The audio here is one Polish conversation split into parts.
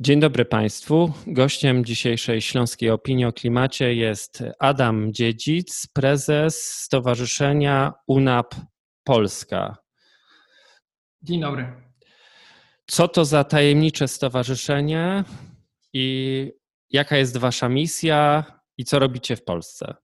Dzień dobry Państwu. Gościem dzisiejszej Śląskiej Opinii o Klimacie jest Adam Dziedzic, prezes Stowarzyszenia UNAP Polska. Dzień dobry. Co to za tajemnicze stowarzyszenie i jaka jest Wasza misja i co robicie w Polsce?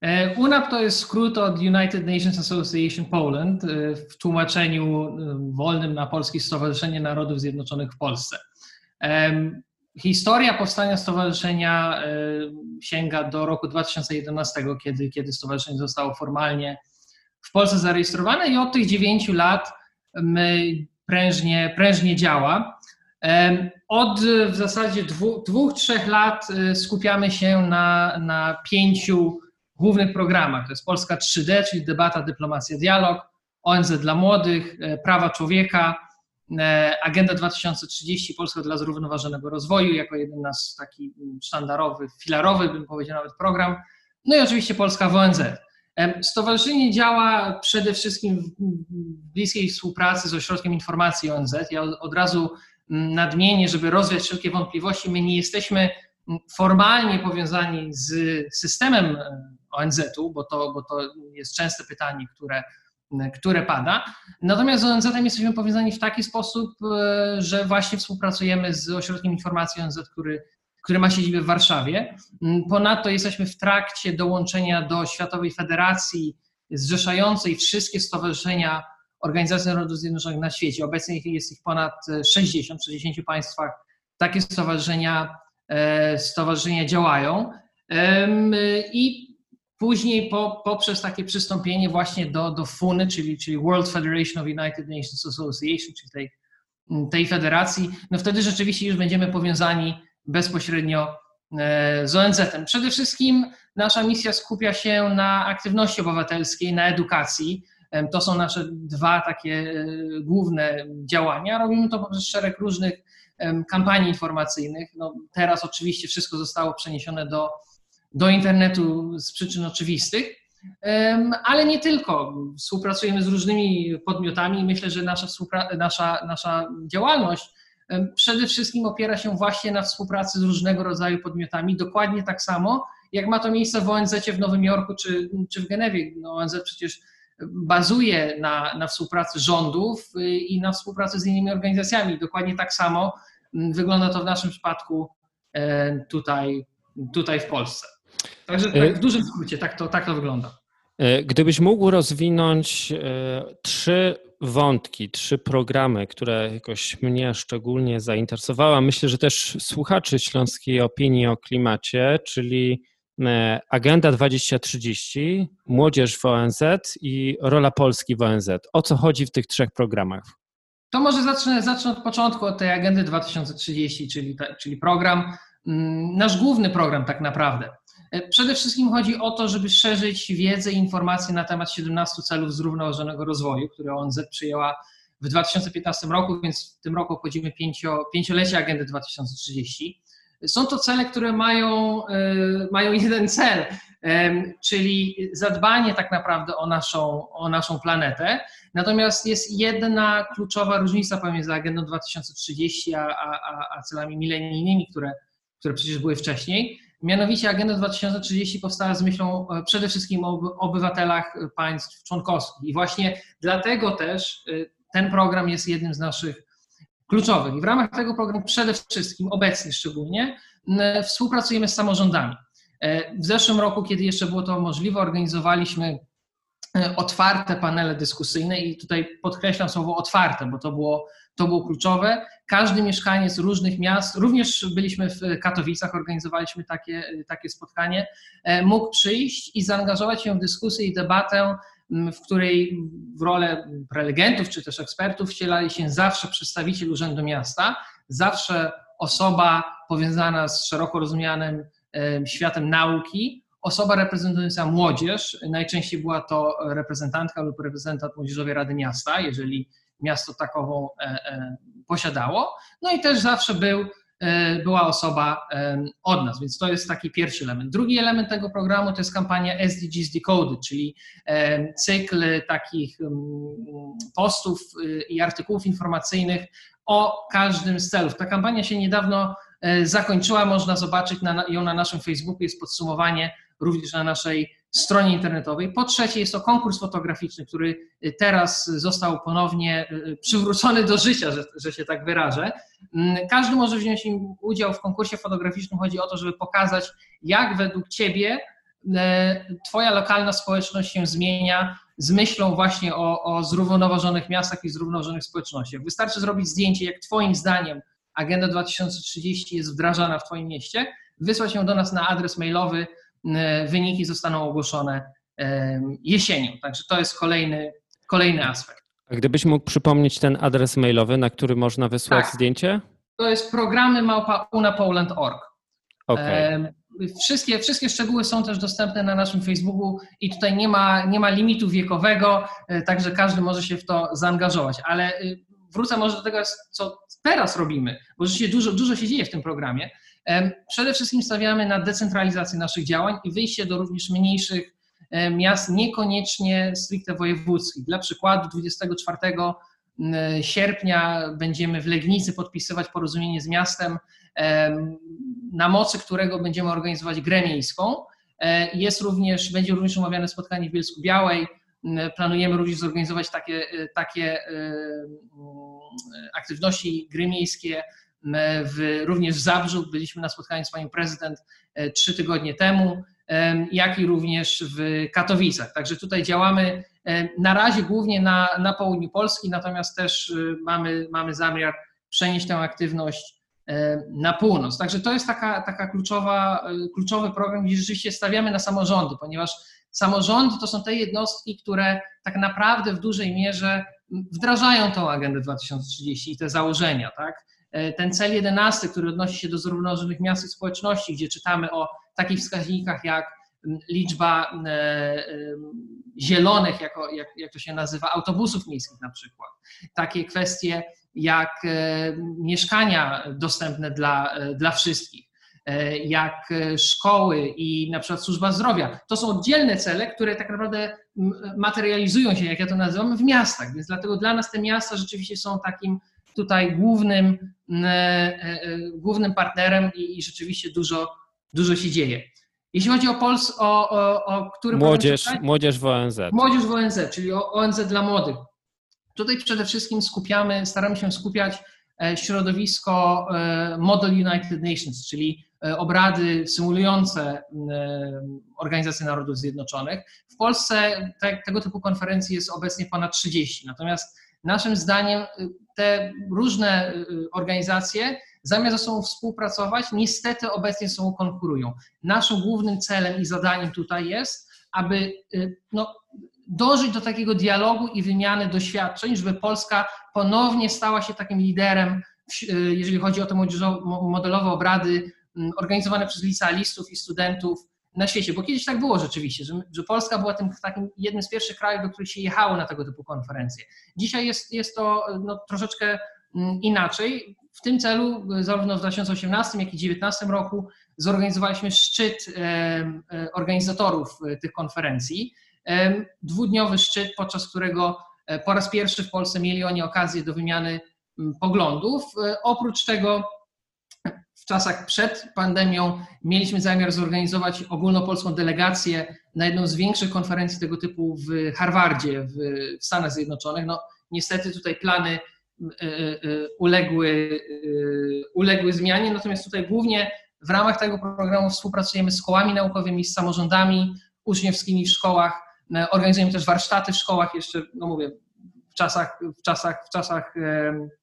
E, UNAP to jest skrót od United Nations Association Poland, e, w tłumaczeniu e, wolnym na polskie Stowarzyszenie Narodów Zjednoczonych w Polsce. Historia powstania stowarzyszenia sięga do roku 2011, kiedy, kiedy stowarzyszenie zostało formalnie w Polsce zarejestrowane i od tych dziewięciu lat prężnie, prężnie działa. Od w zasadzie dwóch, dwóch, trzech lat skupiamy się na, na pięciu głównych programach. To jest Polska 3D, czyli debata, dyplomacja, dialog, ONZ dla młodych, e, prawa człowieka, e, Agenda 2030, Polska dla zrównoważonego rozwoju, jako jeden nasz taki sztandarowy, filarowy, bym powiedział nawet program. No i oczywiście Polska w ONZ. Stowarzyszenie działa przede wszystkim w bliskiej współpracy z Ośrodkiem Informacji ONZ. Ja od razu nadmienię, żeby rozwiać wszelkie wątpliwości, my nie jesteśmy formalnie powiązani z systemem e, ONZ-u, bo to, bo to jest częste pytanie, które, które pada. Natomiast z ONZ-em jesteśmy powiązani w taki sposób, e, że właśnie współpracujemy z Ośrodkiem Informacji ONZ, który, który ma siedzibę w Warszawie. Ponadto jesteśmy w trakcie dołączenia do Światowej Federacji zrzeszającej wszystkie stowarzyszenia Organizacji Narodów Zjednoczonych na świecie. Obecnie jest ich ponad 60, w 60 państwach takie stowarzyszenia, e, stowarzyszenia działają. I Później po, poprzez takie przystąpienie właśnie do, do FUNY, czyli, czyli World Federation of United Nations Association, czyli tej, tej federacji, no wtedy rzeczywiście już będziemy powiązani bezpośrednio e, z ONZ-em. Przede wszystkim nasza misja skupia się na aktywności obywatelskiej, na edukacji. To są nasze dwa takie e, główne działania. Robimy to poprzez szereg różnych kampanii informacyjnych. No, teraz oczywiście wszystko zostało przeniesione do do internetu z przyczyn oczywistych, ale nie tylko. Współpracujemy z różnymi podmiotami i myślę, że nasza, nasza, nasza działalność przede wszystkim opiera się właśnie na współpracy z różnego rodzaju podmiotami, dokładnie tak samo, jak ma to miejsce w ONZ w Nowym Jorku czy, czy w Genewie. No, ONZ przecież bazuje na, na współpracy rządów y, i na współpracy z innymi organizacjami. Dokładnie tak samo wygląda to w naszym przypadku tutaj, tutaj w Polsce. Także tak, w dużym skrócie tak to, tak to wygląda. E, gdybyś mógł rozwinąć e, trzy wątki, trzy programy, które jakoś mnie szczególnie zainteresowały, myślę, że też słuchaczy Śląskiej Opinii o Klimacie, czyli e, Agenda 2030, Młodzież w ONZ i rola Polski w ONZ. O co chodzi w tych trzech programach? To może zacznę, zacznę od początku, od tej Agendy 2030, czyli, czyli program, mm, nasz główny program tak naprawdę. E, przede wszystkim chodzi o to, żeby szerzyć wiedzę i informacje na temat 17 celów zrównoważonego rozwoju, które ONZ przyjęła w 2015 roku, więc w tym roku obchodzimy pięcio, pięciolecie Agendy 2030. Są to cele, które mają, e, mają jeden cel, czyli zadbanie tak naprawdę o naszą, o naszą planetę. Natomiast jest jedna kluczowa różnica pomiędzy Agendą 2030 a, a, a celami milenijnymi, które, które przecież były wcześniej. Mianowicie Agenda 2030 powstała z myślą e, przede wszystkim o obywatelach państw członkowskich. I właśnie dlatego też e, ten program jest jednym z naszych kluczowych. I w ramach tego programu przede wszystkim, obecnie szczególnie, współpracujemy z samorządami. E, w zeszłym roku, kiedy jeszcze było to możliwe, organizowaliśmy otwarte panele dyskusyjne i tutaj podkreślam słowo otwarte, bo to było to było kluczowe. Każdy mieszkaniec różnych miast, również byliśmy w Katowicach, organizowaliśmy takie, takie spotkanie, e, mógł przyjść i zaangażować się w dyskusję i debatę, w której w rolę prelegentów czy też ekspertów wcielali się zawsze przedstawiciel Urzędu Miasta, zawsze osoba powiązana z szeroko rozumianym światem nauki, osoba reprezentująca młodzież, najczęściej była to reprezentantka lub reprezentant Młodzieżowej Rady Miasta, jeżeli miasto takową e, e, posiadało. No i też zawsze był była osoba od nas, więc to jest taki pierwszy element. Drugi element tego programu to jest kampania SDGs Decoded, czyli cykl takich postów i artykułów informacyjnych o każdym z celów. Ta kampania się niedawno zakończyła, można zobaczyć ją na naszym Facebooku, jest podsumowanie również na naszej stronie internetowej. Po trzecie, jest to konkurs fotograficzny, który teraz został ponownie y, przywrócony do życia, że, że się tak wyrażę. Mm, każdy może wziąć udział w konkursie fotograficznym. Chodzi o to, żeby pokazać, jak według Ciebie y, Twoja lokalna społeczność się zmienia z myślą właśnie o, o zrównoważonych miastach i zrównoważonych społecznościach. Wystarczy zrobić zdjęcie, jak Twoim zdaniem Agenda 2030 jest wdrażana w Twoim mieście, wysłać ją do nas na adres mailowy wyniki zostaną ogłoszone e, jesienią. Także to jest kolejny, kolejny aspekt. A gdybyś mógł przypomnieć ten adres mailowy, na który można wysłać tak. zdjęcie? To jest programy małpa unapoland.org. Okay. Wszystkie, wszystkie szczegóły są też dostępne na naszym Facebooku i tutaj nie ma, nie ma limitu wiekowego, e, także każdy może się w to zaangażować. Ale wrócę może do tego, co teraz robimy, bo rzeczywiście dużo, dużo się dzieje w tym programie. Przede wszystkim stawiamy na decentralizację naszych działań i wyjście do również mniejszych miast, niekoniecznie stricte wojewódzkich. Dla przykładu 24 sierpnia będziemy w Legnicy podpisywać porozumienie z miastem, na mocy którego będziemy organizować grę miejską. E, jest również, będzie również omawiane spotkanie w Bielsku Białej. Planujemy również zorganizować takie, e, takie aktywności gry miejskie w, również w Zabrzu, byliśmy na spotkaniu z panią prezydent e, trzy tygodnie temu, jak i również w Katowicach. Także tutaj działamy e, na razie głównie na, na południu Polski, natomiast też e, mamy, mamy zamiar przenieść tę aktywność na północ. Także to jest taka, taka kluczowa, kluczowy program, gdzie rzeczywiście stawiamy na samorządy, ponieważ samorządy to są te jednostki, które tak naprawdę w dużej mierze wdrażają tą agendę 2030 i te założenia, tak? E, ten cel 11, który odnosi się do zrównoważonych miast i społeczności, gdzie czytamy o takich wskaźnikach jak liczba e, e, zielonych, jako, jak, jak to się nazywa, autobusów miejskich na przykład. Takie kwestie jak mieszkania dostępne dla, dla wszystkich, jak szkoły i na przykład służba zdrowia. To są oddzielne cele, które tak naprawdę materializują się, jak ja to nazywam, w miastach. Więc dlatego dla nas te miasta rzeczywiście są takim tutaj głównym, e, e, głównym partnerem i, i rzeczywiście dużo, dużo się dzieje. Jeśli chodzi o Pols, o, o, o który młodzież, młodzież w ONZ. Młodzież w ONZ, czyli o ONZ dla młodych. Tutaj przede wszystkim skupiamy, staramy się skupiać e, środowisko Model United Nations, czyli obrady symulujące Organizację Narodów Zjednoczonych. W Polsce te, tego typu konferencji jest obecnie ponad 30, natomiast naszym zdaniem te różne organizacje zamiast ze sobą współpracować, niestety obecnie ze sobą konkurują. Naszym głównym celem i zadaniem tutaj jest, aby no, dążyć do takiego dialogu i wymiany doświadczeń, żeby Polska ponownie stała się takim liderem, jeżeli chodzi o te modelowe obrady organizowane przez licealistów i studentów na świecie, bo kiedyś tak było rzeczywiście, że, że Polska była tym takim jednym z pierwszych krajów, do których się jechało na tego typu konferencje. Dzisiaj jest, jest to no, troszeczkę mm, inaczej. W tym celu, zarówno w 2018, jak i 2019 roku, zorganizowaliśmy szczyt e, organizatorów e, tych konferencji. Dwudniowy szczyt, podczas którego e, po raz pierwszy w Polsce mieli oni okazję do wymiany poglądów. Oprócz tego w czasach przed pandemią mieliśmy zamiar zorganizować ogólnopolską delegację na jedną z większych konferencji tego typu w Harvardzie w, Stanach Zjednoczonych. No, niestety tutaj plany y, y, uległy, y, uległy zmianie, natomiast tutaj głównie w ramach tego programu współpracujemy z szkołami naukowymi, z samorządami uczniowskimi w szkołach, organizujemy też warsztaty w szkołach, jeszcze, no mówię, w czasach, w czasach, w czasach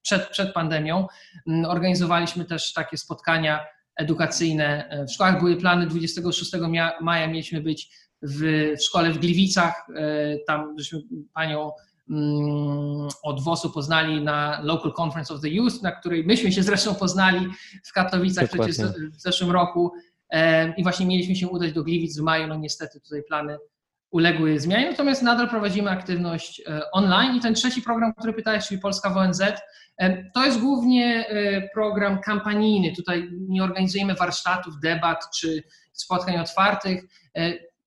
przed, przed pandemią. Mm, organizowaliśmy też takie spotkania edukacyjne. E, w szkołach były plany 26 maja mieliśmy być w, w szkole w Gliwicach. E, tam żeśmy panią mm, od WOS-u poznali na Local Conference of the Youth, na której myśmy się zresztą poznali w Katowicach Dokładnie. przecież w zeszłym roku. E, I właśnie mieliśmy się udać do Gliwic w maju. No niestety tutaj plany uległy zmianie, natomiast nadal prowadzimy aktywność online. I ten trzeci program, który pytałeś, czyli Polska w ONZ, to jest głównie program kampanijny. Tutaj nie organizujemy warsztatów, debat czy spotkań otwartych.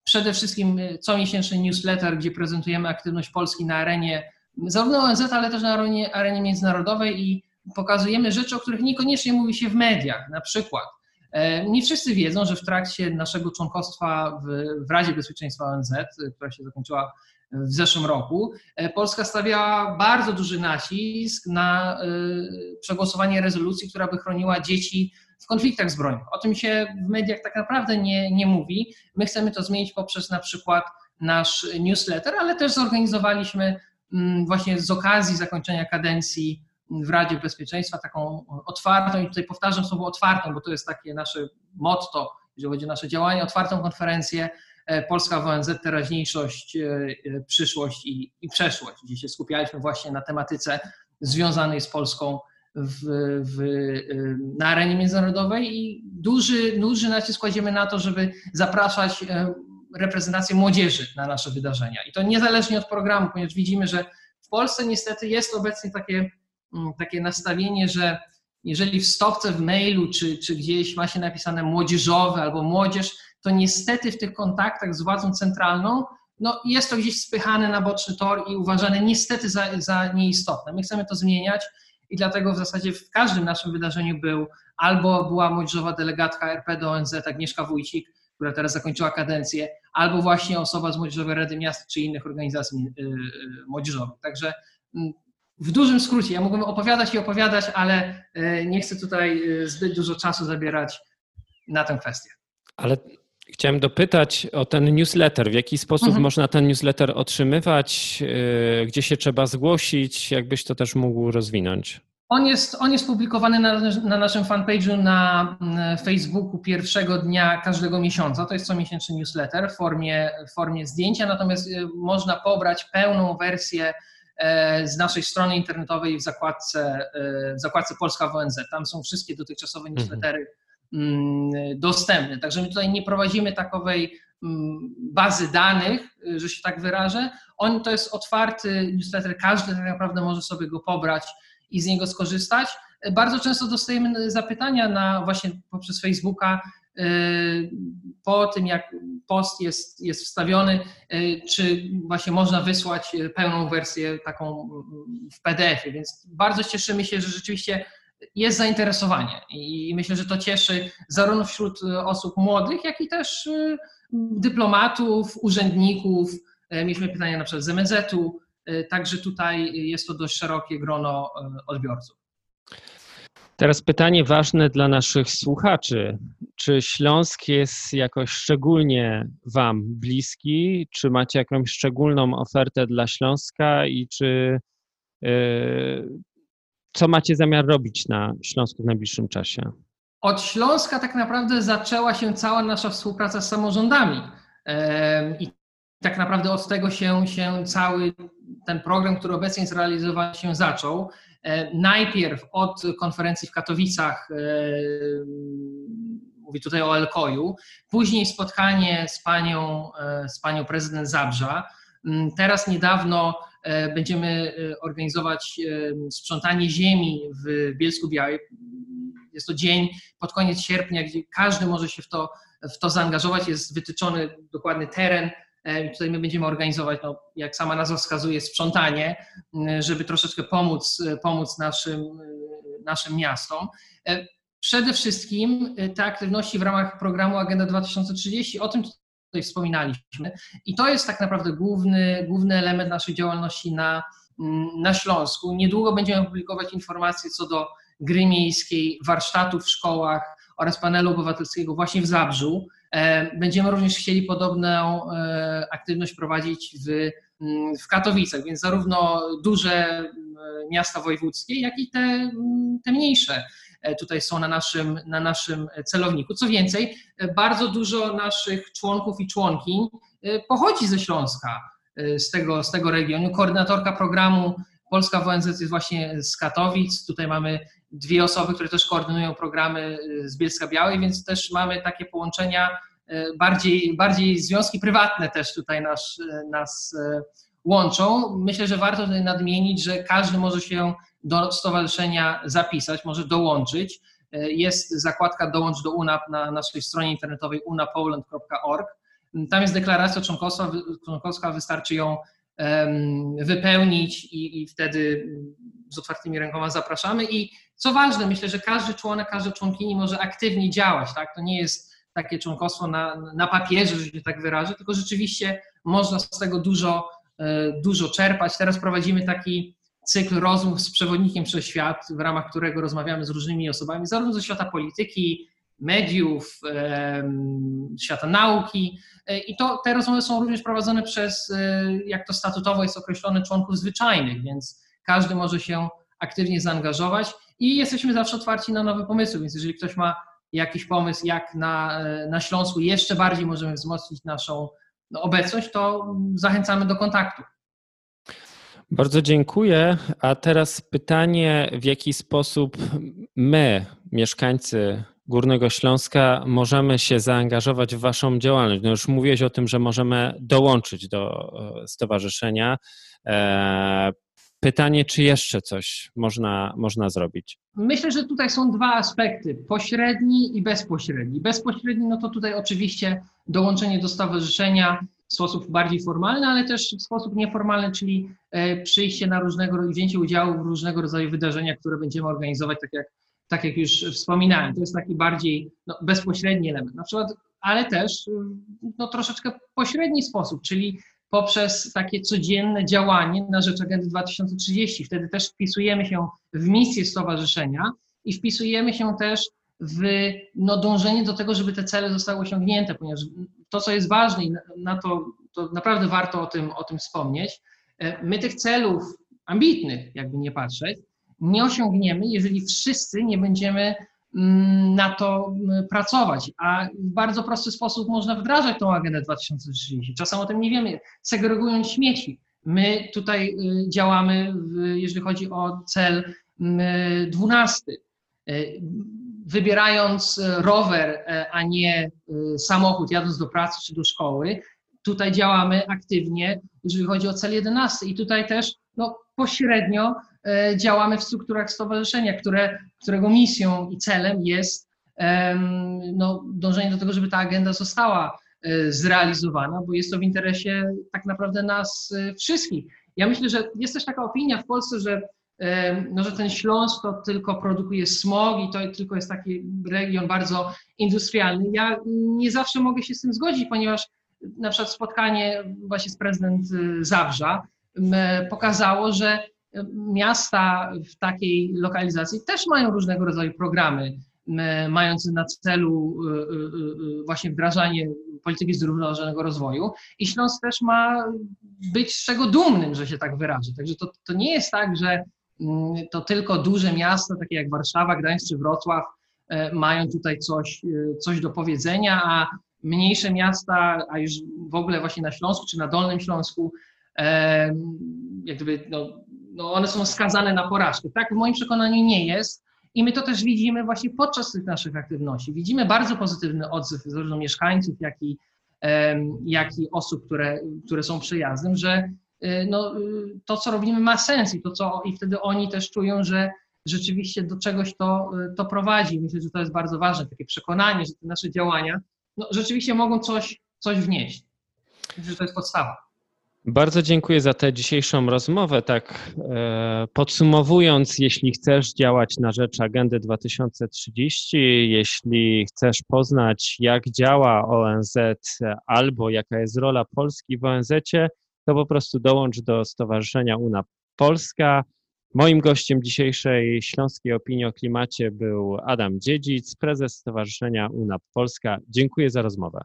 Przede wszystkim comiesięczny newsletter, gdzie prezentujemy aktywność Polski na arenie zarówno ONZ, ale też na arenie, arenie międzynarodowej i pokazujemy rzeczy, o których niekoniecznie mówi się w mediach. Na przykład e, nie wszyscy wiedzą, że w trakcie naszego członkostwa w, w Radzie Bezpieczeństwa ONZ, która się zakończyła w zeszłym roku, e, Polska stawiała bardzo duży nacisk na e, przegłosowanie rezolucji, która by chroniła dzieci w konfliktach zbrojnych. O tym się w mediach tak naprawdę nie, nie mówi. My chcemy to zmienić poprzez na przykład nasz newsletter, ale też zorganizowaliśmy mm, właśnie z okazji zakończenia kadencji w Radzie Bezpieczeństwa, taką otwartą, i tutaj powtarzam słowo otwartą, bo to jest takie nasze motto, jeżeli chodzi o nasze działania, otwartą konferencję e, Polska w ONZ, teraźniejszość, e, e, przyszłość i, i przeszłość, gdzie się skupialiśmy właśnie na tematyce związanej z Polską w, w, na arenie międzynarodowej i duży, duży nacisk kładziemy na to, żeby zapraszać reprezentację młodzieży na nasze wydarzenia. I to niezależnie od programu, ponieważ widzimy, że w Polsce niestety jest obecnie takie takie nastawienie, że jeżeli w stopce w mailu czy, czy gdzieś ma się napisane młodzieżowe albo młodzież, to niestety w tych kontaktach z władzą centralną no, jest to gdzieś spychane na boczny tor i uważane niestety za, za nieistotne. My chcemy to zmieniać i dlatego w zasadzie w każdym naszym wydarzeniu był albo była młodzieżowa delegatka RP do ONZ Agnieszka Wójcik, która teraz zakończyła kadencję, albo właśnie osoba z Młodzieżowej Rady Miast czy innych organizacji y, y, młodzieżowych. Także mm, w dużym skrócie, ja mógłbym opowiadać i opowiadać, ale e, nie chcę tutaj e, zbyt dużo czasu zabierać na tę kwestię. Ale chciałem dopytać o ten newsletter. W jaki sposób mhm. można ten newsletter otrzymywać? E, gdzie się trzeba zgłosić? Jakbyś to też mógł rozwinąć? On jest, on jest publikowany na, na naszym fanpage'u na Facebooku pierwszego dnia każdego miesiąca. To jest comiesięczny newsletter w formie, w formie zdjęcia, natomiast można pobrać pełną wersję z naszej strony internetowej w zakładce, e, w zakładce Polska w ONZ. Tam są wszystkie dotychczasowe mhm. newslettery mm, dostępne. Także my tutaj nie prowadzimy takowej mm, bazy danych, że się tak wyrażę. On to jest otwarty newsletter, każdy tak naprawdę może sobie go pobrać i z niego skorzystać. Bardzo często dostajemy zapytania na właśnie poprzez Facebooka, po tym, jak post jest, jest wstawiony, czy właśnie można wysłać pełną wersję taką w PDF-ie. Więc bardzo cieszymy się, że rzeczywiście jest zainteresowanie i myślę, że to cieszy zarówno wśród osób młodych, jak i też dyplomatów, urzędników. Mieliśmy pytania na przykład z MZ-u, także tutaj jest to dość szerokie grono odbiorców. Teraz pytanie ważne dla naszych słuchaczy. Czy Śląsk jest jakoś szczególnie Wam bliski? Czy macie jakąś szczególną ofertę dla Śląska i czy yy, co macie zamiar robić na Śląsku w najbliższym czasie? Od Śląska tak naprawdę zaczęła się cała nasza współpraca z samorządami. I tak naprawdę od tego się, się cały ten program, który obecnie jest realizowany, się zaczął. E, najpierw od konferencji w Katowicach, e, mówię tutaj o Elkoju, później spotkanie z panią, e, z panią prezydent Zabrza. Mm, teraz niedawno będziemy organizować sprzątanie ziemi w Bielsku Białej. Jest to dzień pod koniec sierpnia, gdzie każdy może się w to, w to zaangażować. Jest wytyczony dokładny teren, E, tutaj my będziemy organizować, no, jak sama nazwa wskazuje, sprzątanie, żeby troszeczkę pomóc, e, pomóc naszym, e, naszym miastom. Przede wszystkim te aktywności w ramach programu Agenda 2030, o tym tutaj wspominaliśmy. I to jest tak naprawdę główny, główny element naszej działalności na, na Śląsku. Niedługo będziemy publikować informacje co do gry miejskiej, warsztatów w szkołach oraz panelu obywatelskiego właśnie w Zabrzu. E, będziemy również chcieli podobną e, aktywność prowadzić w, mm, w Katowicach, więc zarówno duże mm, miasta wojewódzkie, jak i te, mm, te mniejsze e, tutaj są na naszym, na naszym celowniku. Co więcej, bardzo dużo naszych członków i członkiń pochodzi ze Śląska, z tego, z tego regionu. Koordynatorka programu Polska w ONZ jest właśnie z Katowic. Tutaj mamy dwie osoby, które też koordynują programy y, z Bielska Białej, więc też mamy takie połączenia bardziej, bardziej związki prywatne też tutaj nas, nas łączą. Myślę, że warto tutaj nadmienić, że każdy może się do stowarzyszenia zapisać, może dołączyć. Jest zakładka Dołącz do UNAP na naszej stronie internetowej unapoland.org. Tam jest deklaracja członkostwa, członkowska, wystarczy ją wypełnić i, i wtedy z otwartymi rękoma zapraszamy. I co ważne, myślę, że każdy członek, każda członkini może aktywnie działać. Tak? To nie jest takie członkostwo na, na papierze, że się tak wyrażę, tylko rzeczywiście można z tego dużo, e, dużo czerpać. Teraz prowadzimy taki cykl rozmów z przewodnikiem przez świat, w ramach którego rozmawiamy z różnymi osobami, zarówno ze świata polityki, mediów, świata nauki. E, I to, te rozmowy są również prowadzone przez, e, jak to statutowo jest określone, członków zwyczajnych, więc każdy może się aktywnie zaangażować i jesteśmy zawsze otwarci na nowe pomysły, więc jeżeli ktoś ma jakiś pomysł, jak na, e, na Śląsku jeszcze bardziej możemy wzmocnić naszą no, obecność, to zachęcamy do kontaktu. Bardzo dziękuję. A teraz pytanie, w jaki sposób my, mieszkańcy Górnego Śląska, możemy się zaangażować w Waszą działalność? No już mówiłeś o tym, że możemy dołączyć do e, stowarzyszenia. E, pytanie, czy jeszcze coś można, można zrobić? Myślę, że tutaj są dwa aspekty: pośredni i bezpośredni. Bezpośredni, no to tutaj oczywiście dołączenie do stowarzyszenia w sposób bardziej formalny, ale też w sposób nieformalny, czyli e, przyjście na różnego, wzięcie udziału w różnego rodzaju wydarzeniach, które będziemy organizować, tak jak, tak jak już wspominałem. To jest taki bardziej no, bezpośredni element. Na przykład, ale też no, troszeczkę pośredni sposób, czyli poprzez takie codzienne działanie na rzecz Agendy 2030. Wtedy też wpisujemy się w misję stowarzyszenia i wpisujemy się też w no, dążenie do tego, żeby te cele zostały osiągnięte, ponieważ to, co jest ważne i na to, to naprawdę warto o tym, o tym wspomnieć, e, my tych celów ambitnych, jakby nie patrzeć, nie osiągniemy, jeżeli wszyscy nie będziemy mm, na to mm, pracować, a w bardzo prosty sposób można wdrażać tą agendę 2030. Czasem o tym nie wiemy, segregując śmieci. My tutaj y, działamy, jeżeli chodzi o cel 12 mm, wybierając e, rower, a nie samochód, jadąc do pracy czy do szkoły, tutaj działamy aktywnie, jeżeli chodzi o cel 11 i tutaj też no, pośrednio działamy w strukturach stowarzyszenia, które, którego misją i celem jest no, dążenie do tego, żeby ta agenda została zrealizowana, bo jest to w interesie tak naprawdę nas wszystkich. Ja myślę, że jest też taka opinia w Polsce, że no, że ten Śląsk to tylko produkuje smog i to tylko jest taki region bardzo industrialny. Ja nie zawsze mogę się z tym zgodzić, ponieważ na przykład spotkanie właśnie z prezydent Zabrza pokazało, że miasta w takiej lokalizacji też mają różnego rodzaju programy mające na celu y, y, właśnie wdrażanie polityki zrównoważonego rozwoju i Śląsk też ma być z czego dumnym, że się tak wyrażę. Także to, to nie jest tak, że to tylko duże miasta, takie jak Warszawa, Gdańsk czy Wrocław, e, mają tutaj coś, e, coś do powiedzenia, a mniejsze miasta, a już w ogóle właśnie na Śląsku czy na Dolnym Śląsku, e, jakby, no, no one są skazane na porażkę. Tak w moim przekonaniu nie jest. I my to też widzimy właśnie podczas tych naszych aktywności. Widzimy bardzo pozytywny odzew zarówno mieszkańców, jak i, jak i osób, które, które są przyjazdem, że Y, no, y, to, co robimy, ma sens i, to, co, i wtedy oni też czują, że rzeczywiście do czegoś to, y, to prowadzi. Myślę, że to jest bardzo ważne, takie przekonanie, że te nasze działania no, rzeczywiście mogą coś, coś wnieść. Myślę, że to jest podstawa. Bardzo dziękuję za tę dzisiejszą rozmowę. Tak e, podsumowując, jeśli chcesz działać na rzecz Agendy 2030, jeśli chcesz poznać, jak działa ONZ albo jaka jest rola Polski w ONZ, to po prostu dołącz do Stowarzyszenia UNA Polska. Moim gościem dzisiejszej Śląskiej Opinii o Klimacie był Adam Dziedzic, prezes Stowarzyszenia UNA Polska. Dziękuję za rozmowę.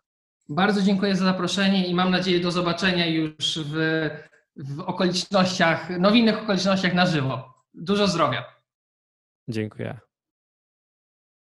Bardzo dziękuję za zaproszenie i mam nadzieję do zobaczenia już w, w okolicznościach, nowinnych okolicznościach na żywo. Dużo zdrowia. Dziękuję.